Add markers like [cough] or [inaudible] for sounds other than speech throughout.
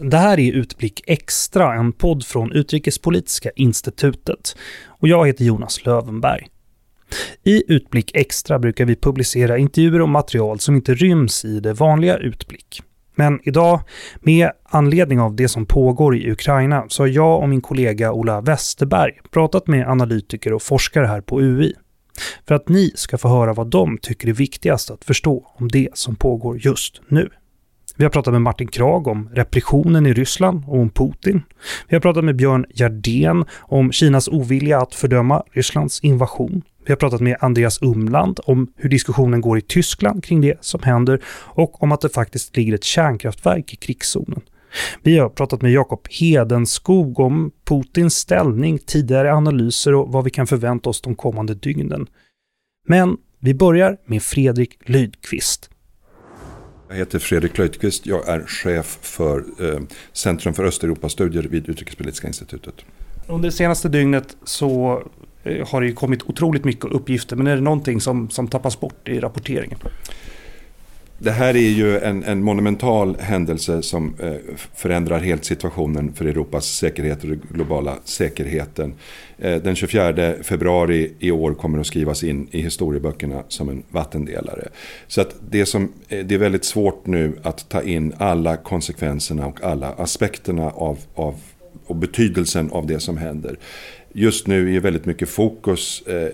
Det här är Utblick Extra, en podd från Utrikespolitiska institutet. Och jag heter Jonas Lövenberg. I Utblick Extra brukar vi publicera intervjuer och material som inte ryms i det vanliga Utblick. Men idag, med anledning av det som pågår i Ukraina, så har jag och min kollega Ola Westerberg pratat med analytiker och forskare här på UI. För att ni ska få höra vad de tycker är viktigast att förstå om det som pågår just nu. Vi har pratat med Martin Krag om repressionen i Ryssland och om Putin. Vi har pratat med Björn Jardén om Kinas ovilja att fördöma Rysslands invasion. Vi har pratat med Andreas Umland om hur diskussionen går i Tyskland kring det som händer och om att det faktiskt ligger ett kärnkraftverk i krigszonen. Vi har pratat med Jakob Hedenskog om Putins ställning, tidigare analyser och vad vi kan förvänta oss de kommande dygnen. Men vi börjar med Fredrik Lydqvist. Jag heter Fredrik Löjtqvist. Jag är chef för eh, Centrum för Östeuropastudier vid Utrikespolitiska institutet. Under det senaste dygnet så eh, har det ju kommit otroligt mycket uppgifter, men är det någonting som, som tappas bort i rapporteringen? Det här är ju en, en monumental händelse som eh, förändrar helt situationen för Europas säkerhet och den globala säkerheten. Eh, den 24 februari i år kommer att skrivas in i historieböckerna som en vattendelare. Så att det, som, eh, det är väldigt svårt nu att ta in alla konsekvenserna och alla aspekterna av, av och betydelsen av det som händer. Just nu är väldigt mycket fokus eh,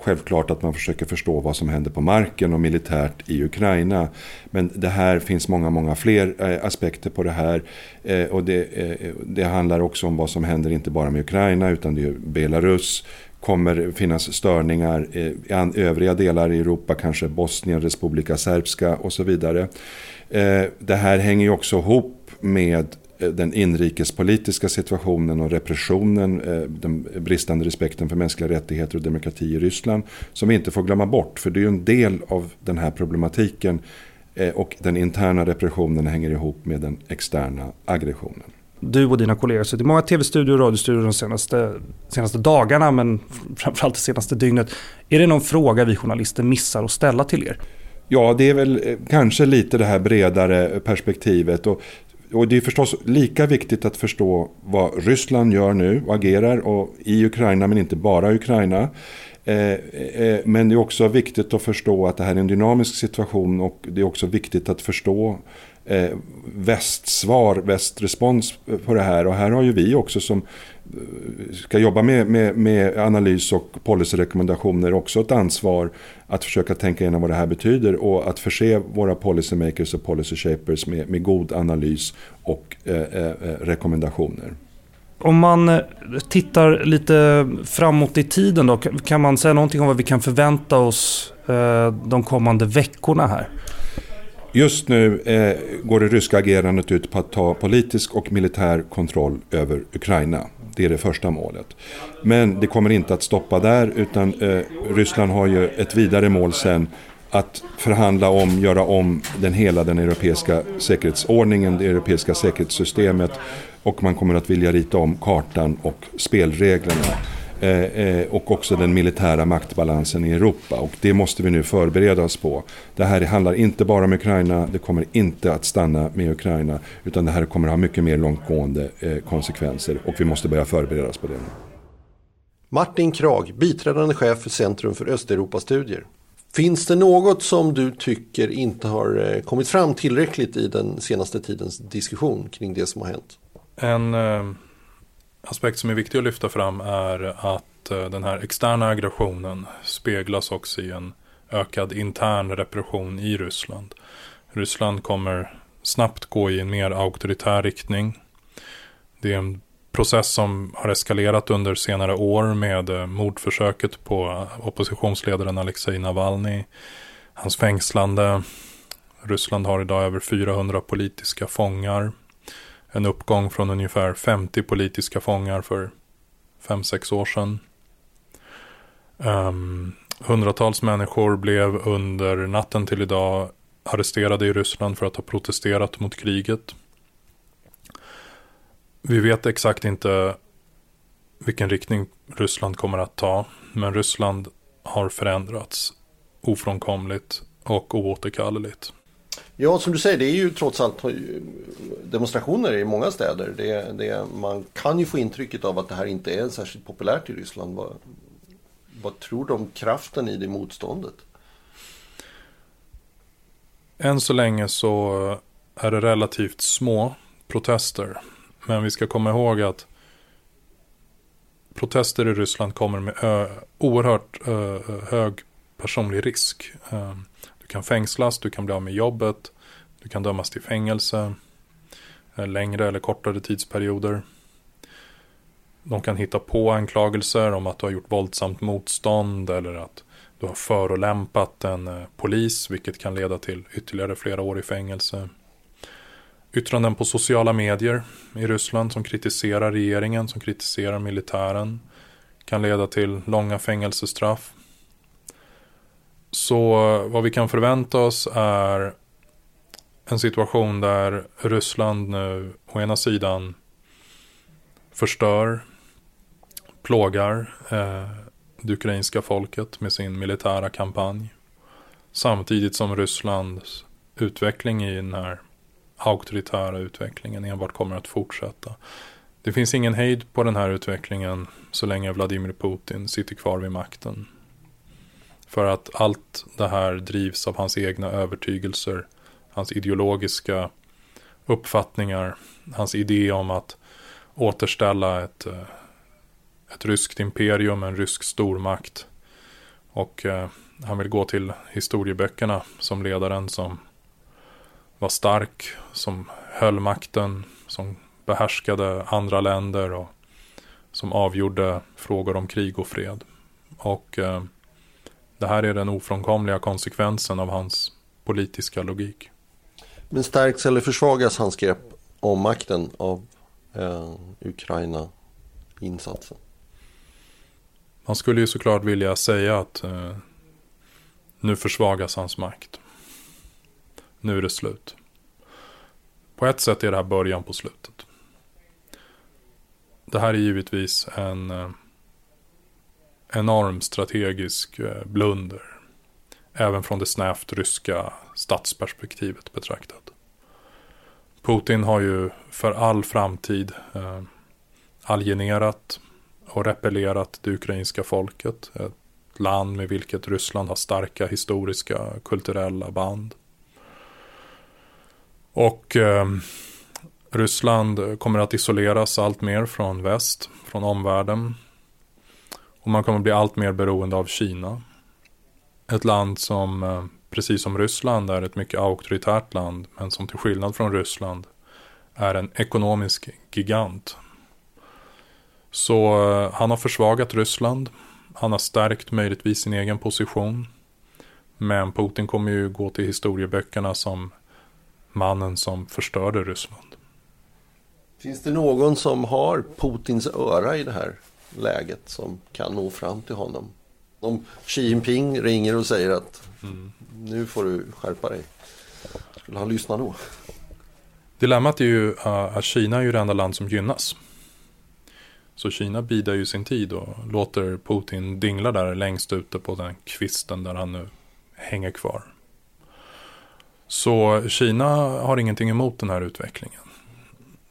självklart att man försöker förstå vad som händer på marken och militärt i Ukraina. Men det här finns många, många fler eh, aspekter på det här. Eh, och det, eh, det, handlar också om vad som händer inte bara med Ukraina utan det är Belarus kommer finnas störningar eh, i övriga delar i Europa, kanske Bosnien, Republika Serbska och så vidare. Eh, det här hänger ju också ihop med den inrikespolitiska situationen och repressionen, eh, den bristande respekten för mänskliga rättigheter och demokrati i Ryssland som vi inte får glömma bort. För det är ju en del av den här problematiken eh, och den interna repressionen hänger ihop med den externa aggressionen. Du och dina kollegor har suttit i många tv-studior och radiostudior de senaste, senaste dagarna men framförallt det senaste dygnet. Är det någon fråga vi journalister missar att ställa till er? Ja, det är väl kanske lite det här bredare perspektivet. Och och det är förstås lika viktigt att förstå vad Ryssland gör nu och agerar och i Ukraina men inte bara Ukraina. Eh, eh, men det är också viktigt att förstå att det här är en dynamisk situation och det är också viktigt att förstå eh, västsvar, västrespons på det här. Och här har ju vi också som eh, ska jobba med, med, med analys och policyrekommendationer också ett ansvar att försöka tänka igenom vad det här betyder och att förse våra policymakers och policy shapers med, med god analys och eh, eh, eh rekommendationer. Om man eh, tittar lite framåt i tiden då, kan man säga någonting om vad vi kan förvänta oss eh, de kommande veckorna här? Just nu eh, går det ryska agerandet ut på att ta politisk och militär kontroll över Ukraina. Det är det första målet. Men det kommer inte att stoppa där utan eh, Ryssland har ju ett vidare mål sen att förhandla om, göra om den hela den europeiska säkerhetsordningen, det europeiska säkerhetssystemet och man kommer att vilja rita om kartan och spelreglerna. Eh, eh, och också den militära maktbalansen i Europa. Och det måste vi nu förbereda oss på. Det här handlar inte bara om Ukraina, det kommer inte att stanna med Ukraina. Utan det här kommer att ha mycket mer långtgående eh, konsekvenser och vi måste börja förbereda oss på det. Martin Krag, biträdande chef för Centrum för Östeuropastudier. Finns det något som du tycker inte har kommit fram tillräckligt i den senaste tidens diskussion kring det som har hänt? En aspekt som är viktig att lyfta fram är att eh, den här externa aggressionen speglas också i en ökad intern repression i Ryssland. Ryssland kommer snabbt gå i en mer auktoritär riktning. Det är en process som har eskalerat under senare år med eh, mordförsöket på eh, oppositionsledaren Alexej Navalny, hans fängslande. Ryssland har idag över 400 politiska fångar en uppgång från ungefär 50 politiska fångar för 5-6 år sedan. Um, hundratals människor blev under natten till idag arresterade i Ryssland för att ha protesterat mot kriget. Vi vet exakt inte vilken riktning Ryssland kommer att ta, men Ryssland har förändrats ofrånkomligt och oåterkalleligt. Ja, som du säger, det är ju trots allt eh, demonstrationer i många städer. Det, det, man kan ju få intrycket av att det här inte är särskilt populärt i Ryssland. Vad, vad tror du om kraften i det motståndet? Än så länge så är det relativt små protester. Men vi ska komma ihåg att protester i Ryssland kommer med ö, oerhört ö, hög personlig risk. Ehm, du kan fängslas, du kan bli av med jobbet, du kan dömas till fängelse, eh, längre eller kortare tidsperioder. De kan hitta på anklagelser om att du har gjort våldsamt motstånd eller att du har förolämpat en eh, polis, vilket kan leda till ytterligare flera år i fängelse. Yttranden på sociala medier i Ryssland som kritiserar regeringen, som kritiserar militären, kan leda till långa fängelsestraff. Så vad vi kan förvänta oss är en situation där Ryssland nu å ena sidan förstör, plågar eh, det ukrainska folket med sin militära kampanj. Samtidigt som Rysslands utveckling i den här auktoritära utvecklingen enbart kommer att fortsätta. Det finns ingen hejd på den här utvecklingen så länge Vladimir Putin sitter kvar vid makten. För att allt det här drivs av hans egna övertygelser, hans ideologiska uppfattningar, hans idé om att återställa ett, eh, ett ryskt imperium, en rysk stormakt. Och eh, han vill gå till historieböckerna som ledaren som var stark, som höll makten, som behärskade andra länder och som avgjorde frågor om krig och fred. Och eh, det här är den ofrånkomliga konsekvensen av hans politiska logik. Men stärks eller försvagas hans grepp om makten av eh, Ukraina-insatsen? Man skulle ju såklart vilja säga att eh, nu försvagas hans makt. Nu är det slut. På ett sätt är det här början på slutet. Det här är givetvis en eh, enorm strategisk eh, blunder. Även från det snävt ryska statsperspektivet betraktat. Putin har ju för all framtid eh, alienerat och repellerat det ukrainska folket. Ett land med vilket Ryssland har starka historiska kulturella band. Och eh, Ryssland kommer att isoleras allt mer från väst, från omvärlden. Och man kommer bli allt mer beroende av Kina. Ett land som, eh, precis som Ryssland, är ett mycket auktoritärt land. Men som till skillnad från Ryssland är en ekonomisk gigant. Så eh, han har försvagat Ryssland. Han har stärkt möjligtvis sin egen position. Men Putin kommer ju gå till historieböckerna som mannen som förstörde Ryssland. Finns det någon som har Putins öra i det här läget som kan nå fram till honom? Om Xi Jinping ringer och säger att mm. nu får du skärpa dig. Skulle han lyssna då? Dilemmat är ju eh, att Kina är ju det enda land som gynnas. Så Kina bidar ju sin tid och låter Putin dingla där längst ute på den kvisten där han nu hänger kvar. Så Kina har ingenting emot den här utvecklingen.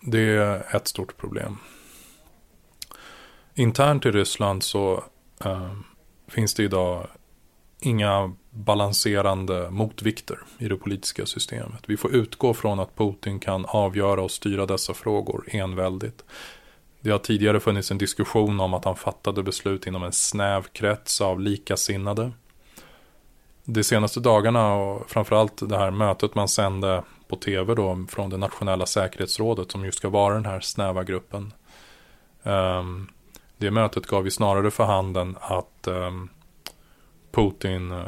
Det är ett stort problem. Internt i Ryssland så eh, finns det idag inga balanserande motvikter i det politiska systemet. Vi får utgå från att Putin kan avgöra och styra dessa frågor enväldigt. Det har tidigare funnits en diskussion om att han fattade beslut inom en snäv krets av likasinnade de senaste dagarna och framförallt det här mötet man sände på tv då från det nationella säkerhetsrådet som ju ska vara den här snäva gruppen. Um, det mötet gav ju snarare för handen att ehm, Putin eh,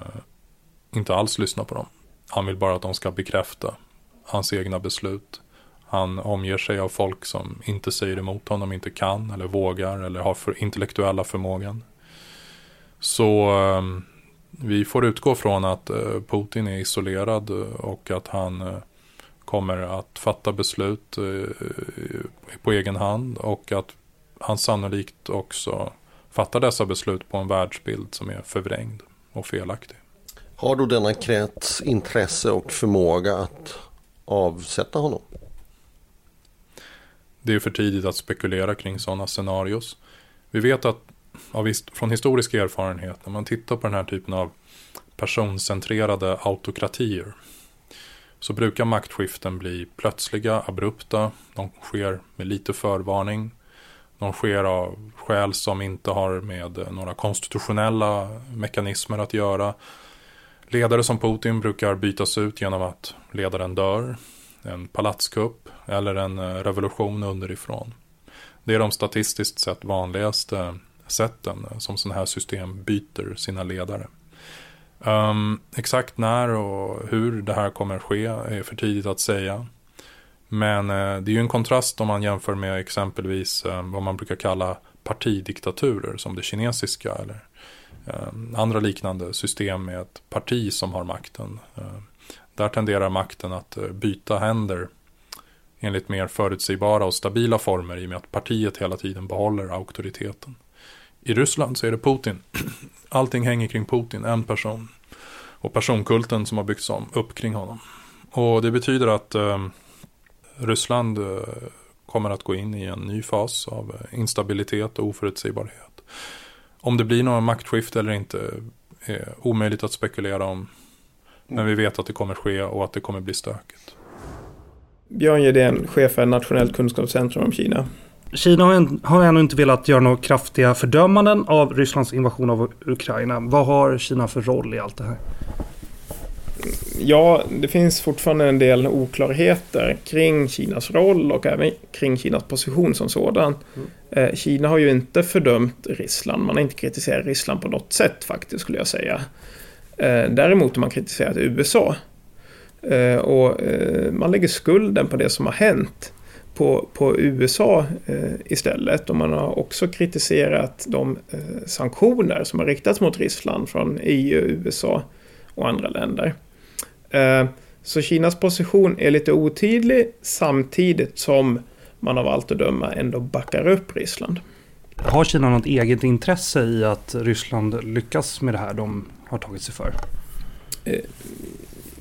inte alls lyssnar på dem. Han vill bara att de ska bekräfta hans egna beslut. Han omger sig av folk som inte säger emot honom, inte kan eller vågar eller har för intellektuella förmågan. Så ehm, vi får utgå från att eh, Putin är isolerad eh, och att han eh, kommer att fatta beslut eh, på egen hand och att han sannolikt också fattar dessa beslut på en världsbild som är förvrängd och felaktig. Har då denna krets intresse och förmåga att avsätta honom? Det är för tidigt att spekulera kring sådana scenarios. Vi vet att från historisk erfarenhet, när man tittar på den här typen av personcentrerade autokratier, så brukar maktskiften bli plötsliga, abrupta, de sker med lite förvarning, de sker av skäl som inte har med eh, några konstitutionella mekanismer att göra. Ledare som Putin brukar bytas ut genom att ledaren dör, en palatskupp eller en eh, revolution underifrån. Det är de statistiskt sett vanligaste eh, sätten som sådana här system byter sina ledare. Um, exakt när och hur det här kommer ske är för tidigt att säga. Men eh, det är ju en kontrast om man jämför med exempelvis eh, vad man brukar kalla partidiktaturer som det kinesiska eller eh, andra liknande system med ett parti som har makten. där tenderar makten att byta händer enligt mer förutsägbara och stabila former i och med att partiet hela tiden behåller auktoriteten. I Ryssland så är det Putin. [clears throat] Allting hänger kring Putin, en person. Och personkulten som har byggts om, upp kring honom. Och det betyder att eh, Ryssland eh, kommer att gå in i en ny fas av eh, instabilitet och oförutsägbarhet. Om det blir någon maktskifte eller inte är omöjligt att spekulera om. Men vi vet att det kommer ske och att det kommer bli stökigt. Björn Gedén, chef för Nationellt kunskapscentrum om Kina. Kina har ännu inte velat göra några kraftiga fördömanden av Rysslands invasion av Ukraina. Vad har Kina för roll i allt det här? Ja, det finns fortfarande en del oklarheter kring Kinas roll och även kring Kinas position som sådan. Mm. Kina har ju inte fördömt Ryssland, man har inte kritiserat Ryssland på något sätt faktiskt skulle jag säga. Eh, däremot har man kritiserat USA. Eh, och man lägger skulden på det som har hänt på, på USA eh, istället. Och man har också kritiserat de eh, sanktioner som har riktats mot Ryssland från EU, USA och andra länder. Eh, så Kinas position är lite otydlig samtidigt som man av allt att döma ändå backar upp Ryssland. Har Kina något eget intresse i att Ryssland lyckas med det här de har tagit sig för? Eh,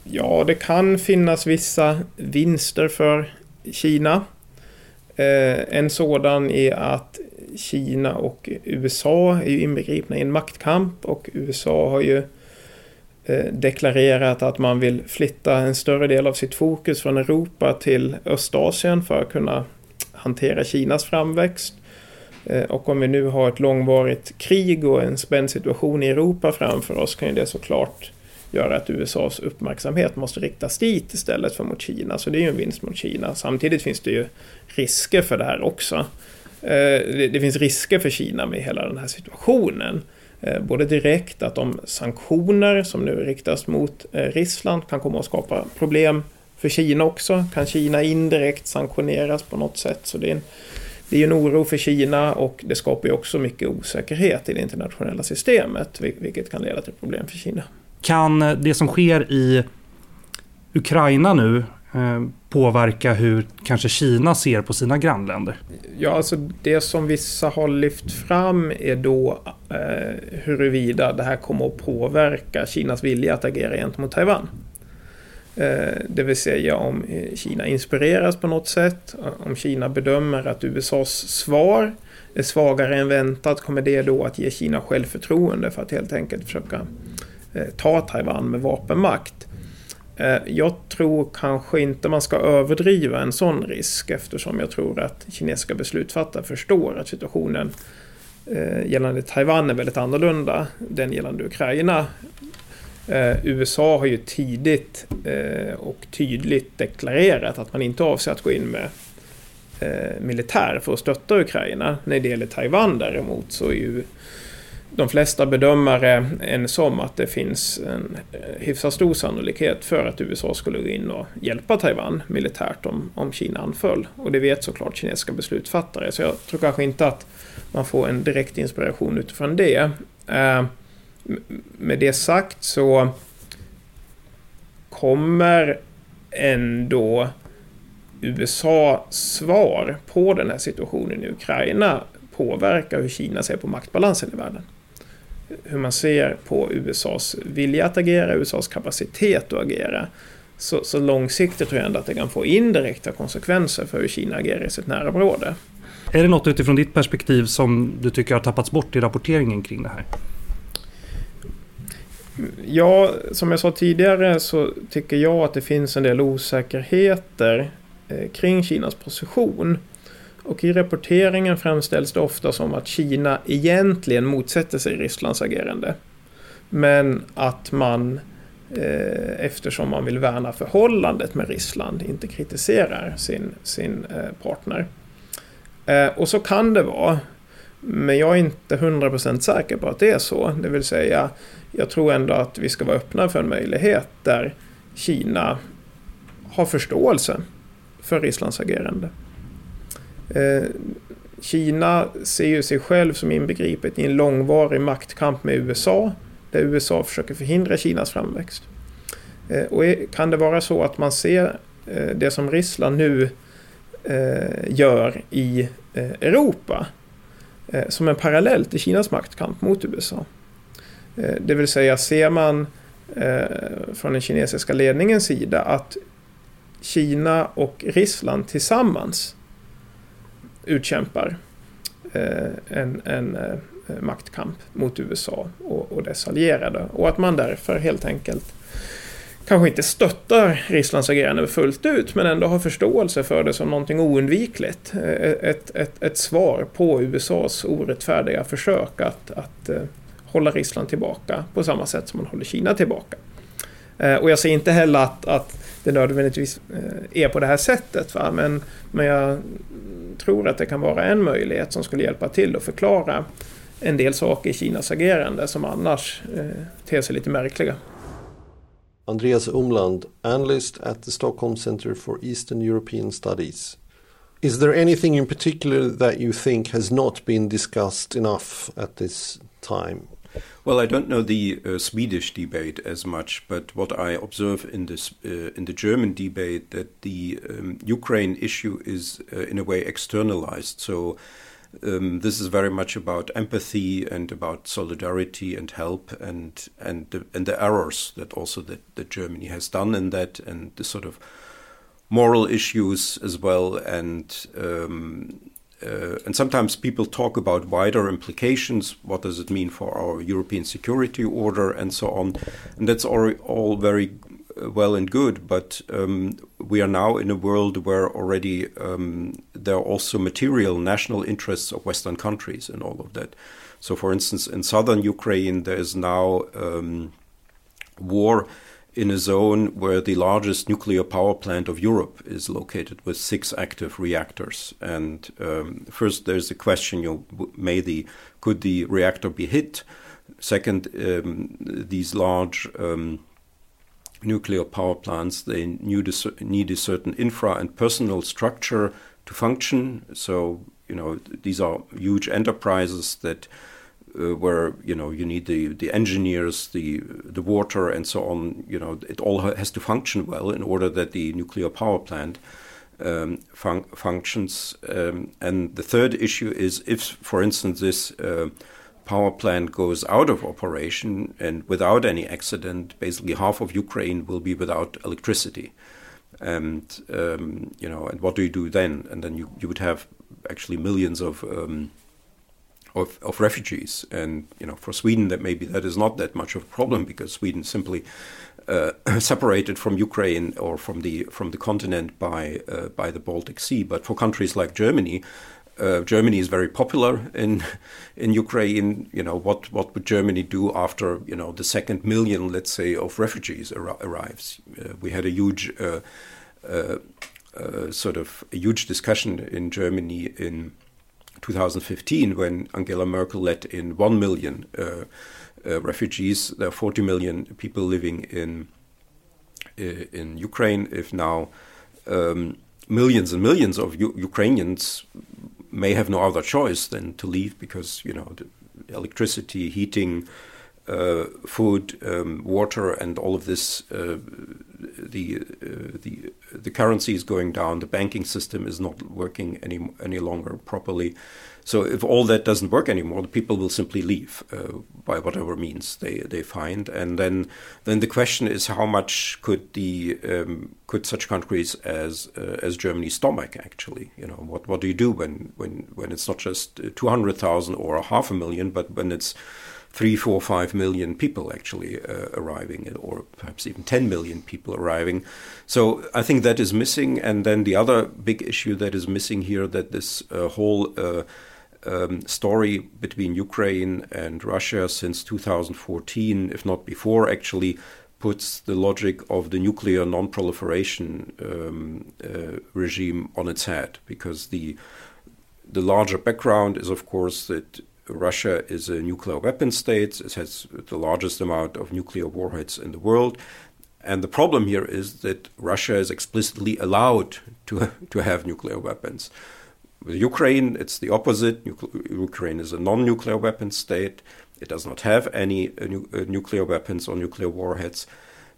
ja, det kan finnas vissa vinster för Kina. Eh, en sådan är att Kina och USA är ju inbegripna i en maktkamp och USA har ju Eh, deklarerat att man vill flytta en större del av sitt fokus från Europa till Östasien för att kunna hantera Kinas framväxt. Eh, och om vi nu har ett långvarigt krig och en spänd situation i Europa framför oss kan ju det såklart göra att USAs uppmärksamhet måste riktas dit istället för mot Kina. Så det är ju en vinst mot Kina. Samtidigt finns det ju risker för det här också. Eh, det finns risker för Kina med hela den här situationen. Eh, både direkt att de sanktioner som nu riktas mot eh, Ryssland kan komma att skapa problem för Kina också. Kan Kina indirekt sanktioneras på något sätt? Så det är en, det är en oro för Kina och det skapar ju också mycket osäkerhet i det internationella systemet, vilket kan leda till problem för Kina. Kan eh, det som sker i Ukraina nu Eh, påverka hur kanske Kina ser på sina grannländer? Ja, alltså det som vissa har lyft fram är då eh, huruvida det här kommer att påverka Kinas vilja att agera gentemot Taiwan. Eh, det vill säga om eh, Kina inspireras på något sätt, om Kina bedömer att USAs svar är svagare än väntat, kommer det då att ge Kina självförtroende för att helt enkelt försöka Eh, ta Taiwan med vapenmakt. Eh, jag tror kanske inte man ska överdriva en sån risk eftersom jag tror att kinesiska beslutsfattare förstår att situationen eh, gällande Taiwan är väldigt annorlunda den gällande Ukraina. Eh, USA har ju tidigt och tydligt deklarerat att man inte avser att gå in med militär för att stötta Ukraina. När det gäller Taiwan däremot så är ju de flesta bedömare ense om att det finns en eh, hyfsat stor sannolikhet för att USA skulle gå in och hjälpa Taiwan militärt om, om Kina anföll. Och det vet såklart kinesiska beslutsfattare. Så jag tror kanske inte att man får en direkt inspiration utifrån det. Eh, med det sagt så kommer ändå USA svar på den här situationen i Ukraina påverka hur Kina ser på maktbalansen i världen hur man ser på USAs vilja att agera, USAs kapacitet att agera. Så, så långsiktigt tror jag ändå att det kan få indirekta konsekvenser för hur Kina agerar i sitt närområde. Är det något utifrån ditt perspektiv som du tycker har tappats bort i rapporteringen kring det här? Ja, som jag sa tidigare så tycker jag att det finns en del osäkerheter eh, kring Kinas position. Och i rapporteringen framställs det ofta som att Kina egentligen motsätter sig Rysslands agerande. Men att man, eh, eftersom man vill värna förhållandet med Ryssland, inte kritiserar sin, sin eh, partner. Eh, och så kan det vara. Men jag är inte 100% säker på att det är så. Det vill säga, jag tror ändå att vi ska vara öppna för en möjlighet där Kina har förståelse för Rysslands agerande. Eh, Kina ser ju sig själv som inbegripet i en långvarig maktkamp med USA, där USA försöker förhindra Kinas framväxt. Eh, och kan det vara så att man ser eh, det som Ryssland nu gör i Europa som en parallell till Kinas maktkamp mot USA? Det vill säga, ser man från den kinesiska ledningens sida att Kina och Ryssland tillsammans utkämpar eh, en, en eh, maktkamp mot USA och, och dess allierade. Och att man därför helt enkelt kanske inte stöttar Rysslands agerande fullt ut men ändå har förståelse för det som någonting oundvikligt. Eh, ett, ett, ett svar på USAs orättfärdiga försök att, att eh, hålla Ryssland tillbaka på samma sätt som man håller Kina tillbaka. Eh, och jag säger inte heller att, att det nödvändigtvis eh, är på det här sättet. Va? Men, men jag tror att det kan vara en möjlighet som skulle hjälpa till att förklara en del saker i Kinas agerande som annars eh, ter sig lite märkliga. Andreas Umland, analyst at the Stockholm Center for Eastern European Studies. Is there anything in particular that you think has not been discussed enough at this time? Well, I don't know the uh, Swedish debate as much, but what I observe in this uh, in the German debate that the um, Ukraine issue is uh, in a way externalized. So um, this is very much about empathy and about solidarity and help and and the, and the errors that also that, that Germany has done in that and the sort of moral issues as well and um, uh, and sometimes people talk about wider implications. What does it mean for our European security order and so on? And that's all, all very uh, well and good, but um, we are now in a world where already um, there are also material national interests of Western countries and all of that. So, for instance, in southern Ukraine, there is now um, war in a zone where the largest nuclear power plant of Europe is located with six active reactors. And um, first, there's the question: you know, may the could the reactor be hit? Second, um, these large um, nuclear power plants they need a, need a certain infra and personal structure to function. So you know these are huge enterprises that uh, where you know you need the the engineers, the the water, and so on. You know, it all has to function well in order that the nuclear power plant um, fun functions. Um, and the third issue is if, for instance, this uh, power plant goes out of operation and without any accident, basically half of Ukraine will be without electricity. And um, you know, and what do you do then? And then you, you would have actually millions of um, of, of refugees. And you know, for Sweden, that maybe that is not that much of a problem because Sweden simply uh, [coughs] separated from Ukraine or from the from the continent by uh, by the Baltic Sea. But for countries like Germany. Uh, Germany is very popular in [laughs] in Ukraine. You know what what would Germany do after you know the second million, let's say, of refugees ar- arrives? Uh, we had a huge uh, uh, sort of a huge discussion in Germany in 2015 when Angela Merkel let in 1 million uh, uh, refugees. There are 40 million people living in uh, in Ukraine. If now um, millions and millions of U Ukrainians may have no other choice than to leave because you know electricity, heating, uh, food, um, water, and all of this. Uh, the uh, the the currency is going down. The banking system is not working any any longer properly. So if all that doesn't work anymore, the people will simply leave uh, by whatever means they, they find, and then then the question is how much could the um, could such countries as uh, as Germany stomach actually? You know what what do you do when when when it's not just two hundred thousand or half a million, but when it's three, four, five million people actually uh, arriving, or perhaps even 10 million people arriving. So I think that is missing. And then the other big issue that is missing here that this uh, whole uh, um, story between Ukraine and Russia since 2014, if not before, actually puts the logic of the nuclear non-proliferation um, uh, regime on its head, because the the larger background is, of course, that Russia is a nuclear weapon state. It has the largest amount of nuclear warheads in the world. And the problem here is that Russia is explicitly allowed to, [laughs] to have nuclear weapons. With Ukraine, it's the opposite. Ukraine is a non nuclear weapon state. It does not have any uh, nu- uh, nuclear weapons or nuclear warheads,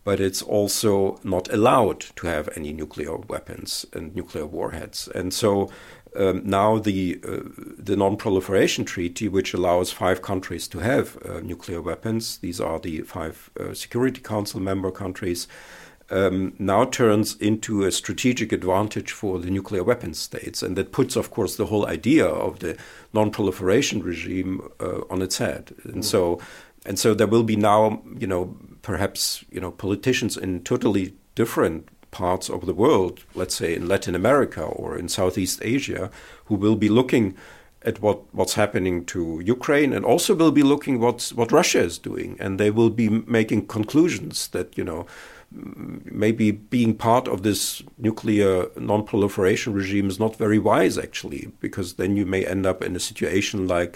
but it's also not allowed to have any nuclear weapons and nuclear warheads. And so um, now the uh, the non-proliferation treaty, which allows five countries to have uh, nuclear weapons, these are the five uh, Security Council member countries, um, now turns into a strategic advantage for the nuclear weapon states, and that puts, of course, the whole idea of the non-proliferation regime uh, on its head. And mm. so, and so there will be now, you know, perhaps you know politicians in totally different parts of the world, let's say in Latin America or in Southeast Asia, who will be looking at what, what's happening to Ukraine and also will be looking what's what Russia is doing, and they will be making conclusions that you know maybe being part of this nuclear non-proliferation regime is not very wise actually, because then you may end up in a situation like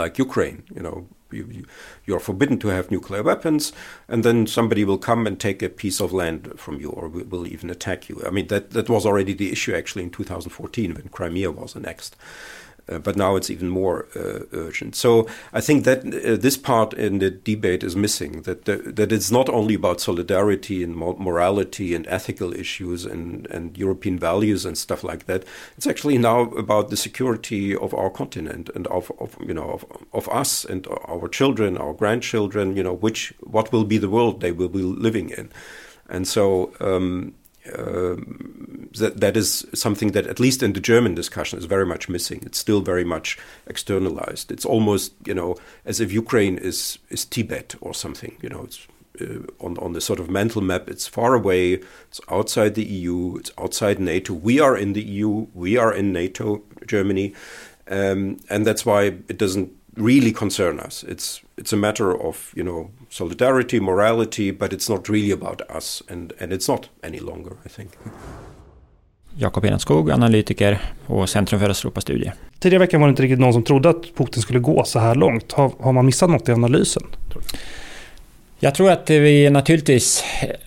like Ukraine, you know, you, you, are forbidden to have nuclear weapons, and then somebody will come and take a piece of land from you, or will even attack you. I mean, that that was already the issue actually in 2014 when Crimea was annexed. Uh, but now it's even more uh, urgent. So I think that uh, this part in the debate is missing. That that it's not only about solidarity and morality and ethical issues and, and European values and stuff like that. It's actually now about the security of our continent and of, of you know of, of us and our children, our grandchildren. You know which what will be the world they will be living in, and so. Um, um, that that is something that at least in the German discussion is very much missing. It's still very much externalized. It's almost you know as if Ukraine is is Tibet or something. You know, it's uh, on on the sort of mental map. It's far away. It's outside the EU. It's outside NATO. We are in the EU. We are in NATO. Germany, um, and that's why it doesn't really concern us. It's it's a matter of you know solidarity, morality, but it's not really about us, and and it's not any longer, I think. Jakob Enskog, analytiker på Centrum för Östeuropastudier. Tidigare veckan var det inte riktigt någon som trodde att Putin skulle gå så här långt. Har, har man missat något i analysen? Jag tror att vi naturligtvis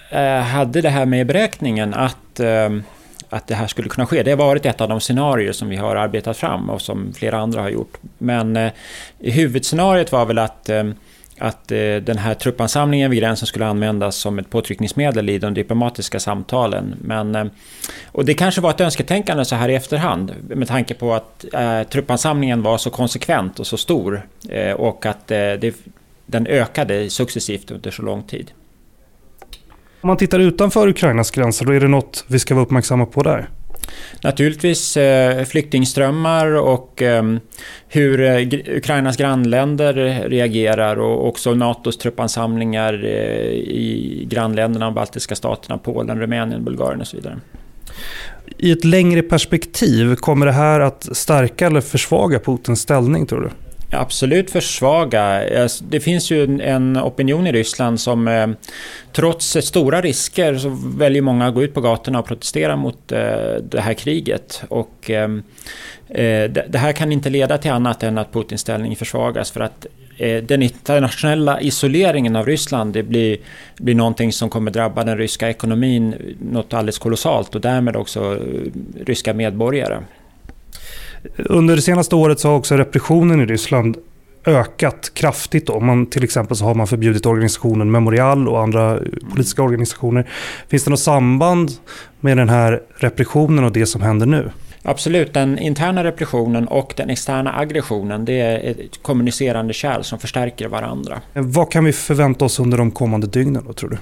eh, hade det här med i beräkningen att eh, att det här skulle kunna ske. Det har varit ett av de scenarier som vi har arbetat fram och som flera andra har gjort. Men eh, huvudscenariot var väl att eh, att eh, den här truppansamlingen vid gränsen skulle användas som ett påtryckningsmedel i de diplomatiska samtalen. Men, eh, och det kanske var ett önsketänkande så här i efterhand med tanke på att eh, truppansamlingen var så konsekvent och så stor eh, och att eh, det, den ökade successivt under så lång tid. Om man tittar utanför Ukrainas gränser, då är det något vi ska vara uppmärksamma på där? Naturligtvis eh, flyktingströmmar och ehm, hur eh, Ukrainas grannländer reagerar och också NATOs truppansamlingar eh, i grannländerna, de baltiska staterna, Polen, Rumänien, Bulgarien och så vidare. I ett längre perspektiv, kommer det här att stärka eller försvaga Putins ställning tror du? Absolut försvaga. Alltså, det finns ju en opinion i Ryssland som eh, trots stora risker så väljer många att gå ut på gatorna och protestera mot eh, det här kriget. Och eh, det här kan inte leda till annat än att Putins ställning försvagas för att den internationella isoleringen av Ryssland det blir, blir någonting som kommer drabba den ryska ekonomin något alldeles kolossalt och därmed också ryska medborgare. Under det senaste året så har också repressionen i Ryssland ökat kraftigt. Då. Man, till exempel så har man förbjudit organisationen Memorial och andra politiska organisationer. Finns det något samband med den här repressionen och det som händer nu? Absolut, den interna repressionen och den externa aggressionen det är ett kommunicerande kärl som förstärker varandra. Vad kan vi förvänta oss under de kommande dygnen då, tror du?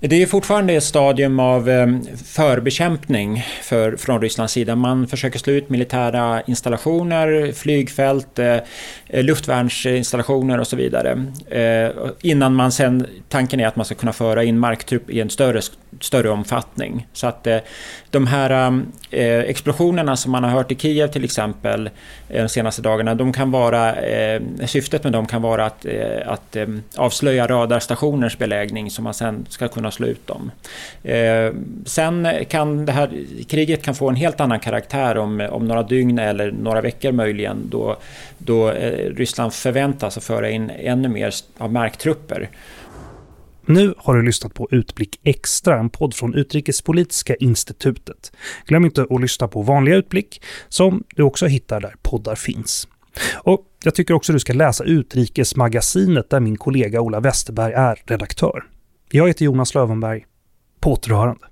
Det är fortfarande ett stadium av ehm, förbekämpning för, från Rysslands sida. Man försöker slå ut militära installationer, flygfält, eh, luftvärnsinstallationer och så vidare. Eh, innan man sen, tanken är att man ska kunna föra in marktrupp i en större, större omfattning. Så att eh, de här explosionerna som man har hört i Kiev till exempel de senaste dagarna, de kan vara, syftet med dem kan vara att, att ehm, avslöja radarstationers beläggning som man sen ska kunna kunna slå ut dem. Eh, sen kan det här kriget kan få en helt annan karaktär om, om några dygn eller några veckor möjligen då, då eh, Ryssland förväntas att föra in ännu mer av marktrupper. Nu har du lyssnat på Utblick Extra, en podd från Utrikespolitiska institutet. Glöm inte att lyssna på vanliga Utblick, som du också hittar där poddar finns. Och jag tycker också du ska läsa Utrikesmagasinet där min kollega Ola Westerberg är redaktör. Jag heter Jonas Lövenberg. På återhörande.